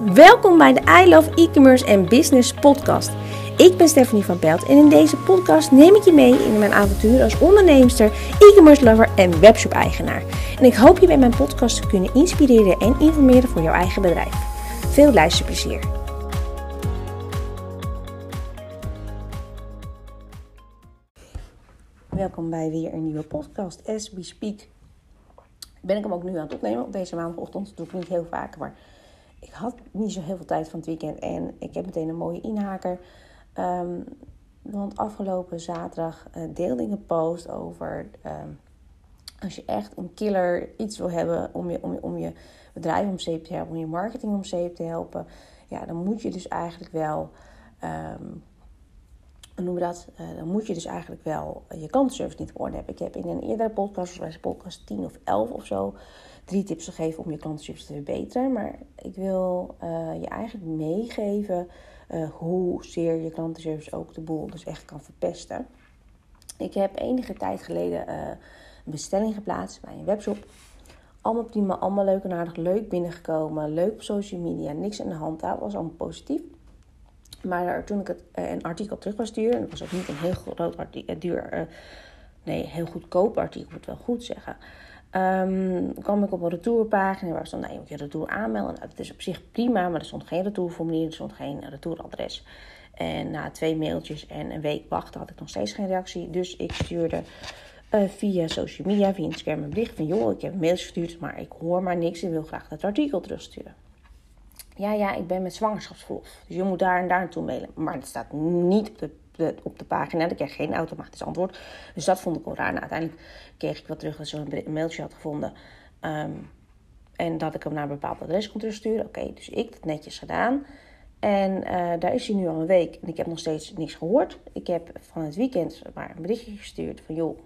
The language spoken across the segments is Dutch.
Welkom bij de I Love E-commerce en Business podcast. Ik ben Stephanie van Pelt en in deze podcast neem ik je mee in mijn avontuur als onderneemster, e-commerce lover en webshop eigenaar. En ik hoop je bij mijn podcast te kunnen inspireren en informeren voor jouw eigen bedrijf. Veel luisterplezier. Welkom bij weer een nieuwe podcast, As We Speak. Ben ik hem ook nu aan het opnemen op deze maandagochtend. Dat doe ik niet heel vaak, maar ik had niet zo heel veel tijd van het weekend en ik heb meteen een mooie inhaker. Um, want afgelopen zaterdag uh, deelde ik een post over um, als je echt een killer iets wil hebben om je, om je, om je bedrijf om zeep te helpen, om je marketing om zeep te helpen, ja, dan moet je dus eigenlijk wel, um, hoe we dat? Uh, dan moet je dus eigenlijk wel je klantenservice niet op orde hebben. Ik heb in een eerdere podcast, zoals podcast 10 of 11 of zo, drie tips gegeven om je klantenservice te verbeteren. Maar ik wil uh, je eigenlijk meegeven uh, hoezeer je klantenservice ook de boel dus echt kan verpesten. Ik heb enige tijd geleden een bestelling geplaatst bij een webshop. Allemaal prima, allemaal leuk en aardig, leuk binnengekomen, leuk op social media, niks aan de hand. Dat was allemaal positief. Maar toen ik het, een artikel terug was sturen, en dat was ook niet een heel groot artikel, duur, nee, heel goedkoop artikel, moet ik wel goed zeggen. Um, kwam ik op een retourpagina waar stond, nou, je moet je retour aanmelden. Nou, dat is op zich prima, maar er stond geen retourformulier, er stond geen retouradres. En na twee mailtjes en een week wachten had ik nog steeds geen reactie. Dus ik stuurde via social media, via Instagram een bericht van... joh, ik heb een mail gestuurd, maar ik hoor maar niks en wil graag dat artikel terugsturen. Ja, ja, ik ben met zwangerschapsverlof. Dus je moet daar en daar naartoe mailen. Maar het staat niet op de op de pagina. Ik kreeg geen automatisch antwoord. Dus dat vond ik wel raar. Nou, uiteindelijk kreeg ik wat terug dat ze een mailtje had gevonden. Um, en dat ik hem naar een bepaald adres kon terugsturen. Oké, dus ik dat netjes gedaan. En uh, daar is hij nu al een week. En ik heb nog steeds niks gehoord. Ik heb van het weekend maar een berichtje gestuurd van joh.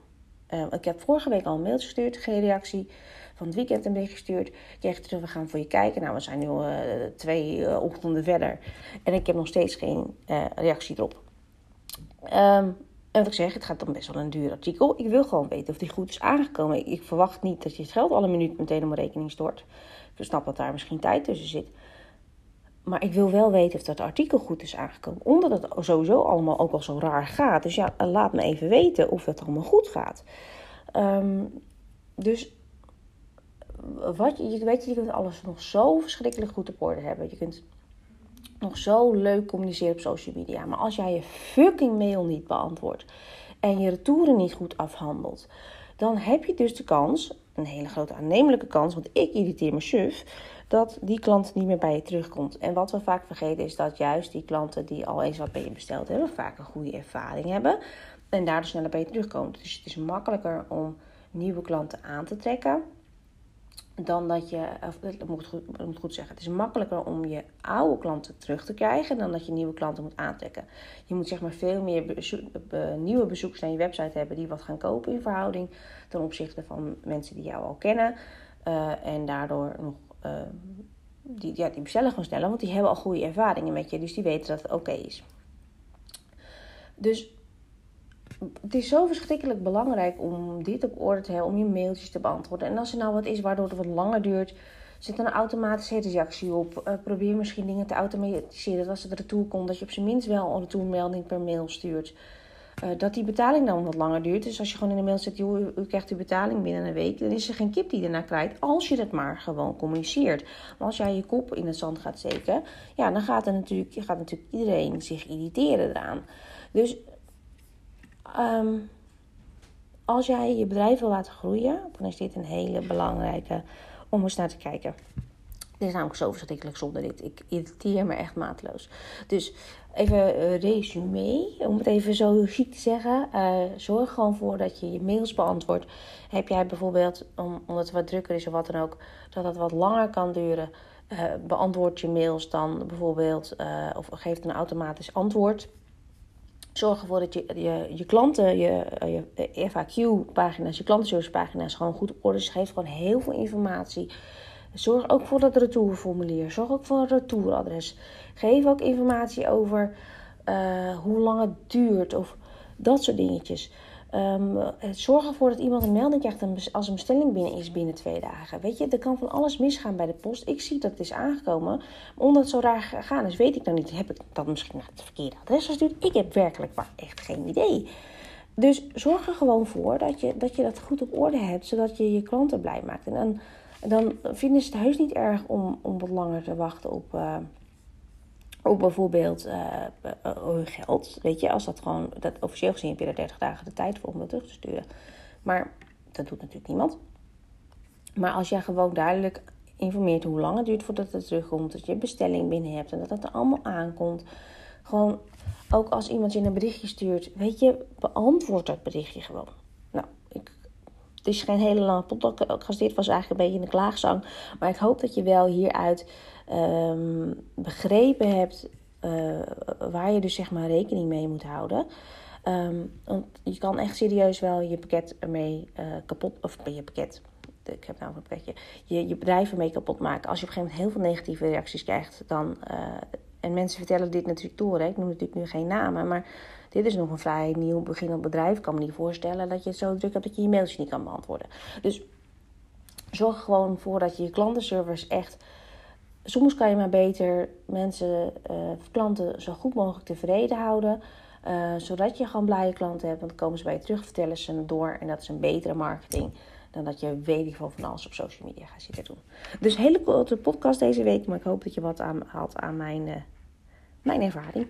Uh, ik heb vorige week al een mailtje gestuurd, geen reactie. Van het weekend een bericht gestuurd. Ik kreeg terug, we gaan voor je kijken. Nou, we zijn nu uh, twee ochtenden verder. En ik heb nog steeds geen reactie erop. Um, en wat ik zeg, het gaat dan best wel een duur artikel. Ik wil gewoon weten of die goed is aangekomen. Ik verwacht niet dat je het geld alle minuut meteen op mijn rekening stort. Ik snap dat daar misschien tijd tussen zit. Maar ik wil wel weten of dat artikel goed is aangekomen. Omdat het sowieso allemaal ook al zo raar gaat. Dus ja, laat me even weten of het allemaal goed gaat. Um, dus wat, je, weet, je kunt alles nog zo verschrikkelijk goed op orde hebben. Je kunt nog zo leuk communiceren op social media. Maar als jij je fucking mail niet beantwoordt en je retouren niet goed afhandelt, dan heb je dus de kans, een hele grote aannemelijke kans, want ik irriteer me suf, dat die klant niet meer bij je terugkomt. En wat we vaak vergeten is dat juist die klanten die al eens wat bij je besteld hebben, vaak een goede ervaring hebben en daardoor sneller bij je terugkomen. Dus het is makkelijker om nieuwe klanten aan te trekken dan dat je, of ik moet, goed, ik moet goed zeggen, het is makkelijker om je oude klanten terug te krijgen dan dat je nieuwe klanten moet aantrekken. Je moet zeg maar veel meer nieuwe bezoekers naar je website hebben die wat gaan kopen in verhouding ten opzichte van mensen die jou al kennen uh, en daardoor nog. Uh, die, ja, die bestellen gewoon sneller, want die hebben al goede ervaringen met je, dus die weten dat het oké is. Dus het is zo verschrikkelijk belangrijk om dit op orde te hebben, om je mailtjes te beantwoorden. En als er nou wat is waardoor het wat langer duurt, zet dan een automatische reactie op. Uh, probeer misschien dingen te automatiseren. Dat als het retour komt, dat je op zijn minst wel een retourmelding per mail stuurt. Uh, dat die betaling dan wat langer duurt. Dus als je gewoon in de mail zet, joh, u, u krijgt uw betaling binnen een week, dan is er geen kip die ernaar krijgt. Als je dat maar gewoon communiceert. Maar als jij je kop in het zand gaat steken, ja, dan gaat, er natuurlijk, gaat natuurlijk iedereen zich irriteren eraan. Dus Um, als jij je bedrijf wil laten groeien, dan is dit een hele belangrijke om eens naar te kijken. Dit is namelijk zo verschrikkelijk zonder dit. Ik irriteer me echt maatloos. Dus even uh, resume, om het even zo chic te zeggen. Uh, zorg gewoon voor dat je je mails beantwoordt. Heb jij bijvoorbeeld, om, omdat het wat drukker is of wat dan ook, dat het wat langer kan duren. Uh, beantwoord je mails dan bijvoorbeeld, of geef een automatisch antwoord. Zorg ervoor dat je, je, klanten, je, je FAQ-pagina's, je klantenservice-pagina's gewoon goed op orde is. Geef gewoon heel veel informatie. Zorg ook voor dat retourformulier. Zorg ook voor een retouradres. Geef ook informatie over uh, hoe lang het duurt of dat soort dingetjes. Um, zorg ervoor dat iemand een melding krijgt als een bestelling binnen is binnen twee dagen. Weet je, er kan van alles misgaan bij de post. Ik zie dat het is aangekomen. Maar omdat het zo raar gegaan is, weet ik dan niet. Heb ik dat misschien naar het verkeerde adres gestuurd? Ik heb werkelijk maar echt geen idee. Dus zorg er gewoon voor dat je, dat je dat goed op orde hebt, zodat je je klanten blij maakt. En dan, dan vinden ze het heus niet erg om, om wat langer te wachten op, uh, op bijvoorbeeld hun geld. Weet je, als dat gewoon, dat officieel gezien heb je er 30 dagen de tijd voor om dat terug te sturen. Maar dat doet natuurlijk niemand. Maar als jij gewoon duidelijk informeert hoe lang het duurt voordat het terugkomt, dat je bestelling binnen hebt en dat het er allemaal aankomt. Gewoon ook als iemand je een berichtje stuurt, weet je, beantwoord dat berichtje gewoon. Het is geen hele lange podcast. Dit was eigenlijk een beetje een klaagzang. Maar ik hoop dat je wel hieruit um, begrepen hebt uh, waar je dus zeg maar rekening mee moet houden. Um, want je kan echt serieus wel je pakket ermee uh, kapot, of je pakket, ik heb nou een pakketje, je, je bedrijf ermee kapot maken. Als je op een gegeven moment heel veel negatieve reacties krijgt, dan uh, en mensen vertellen dit natuurlijk door. Ik noem natuurlijk nu geen namen, maar dit is nog een vrij nieuw beginnend bedrijf. Ik kan me niet voorstellen dat je het zo druk hebt dat je je mailtjes niet kan beantwoorden. Dus zorg er gewoon voor dat je je klantenservice echt. Soms kan je maar beter mensen, uh, klanten zo goed mogelijk tevreden houden. Uh, zodat je gewoon blije klanten hebt. Want dan komen ze bij je terug, vertellen ze het door. En dat is een betere marketing dan dat je weet ik van alles op social media gaat zitten doen. Dus hele korte podcast deze week, maar ik hoop dat je wat aan, had aan mijn, uh, mijn ervaring.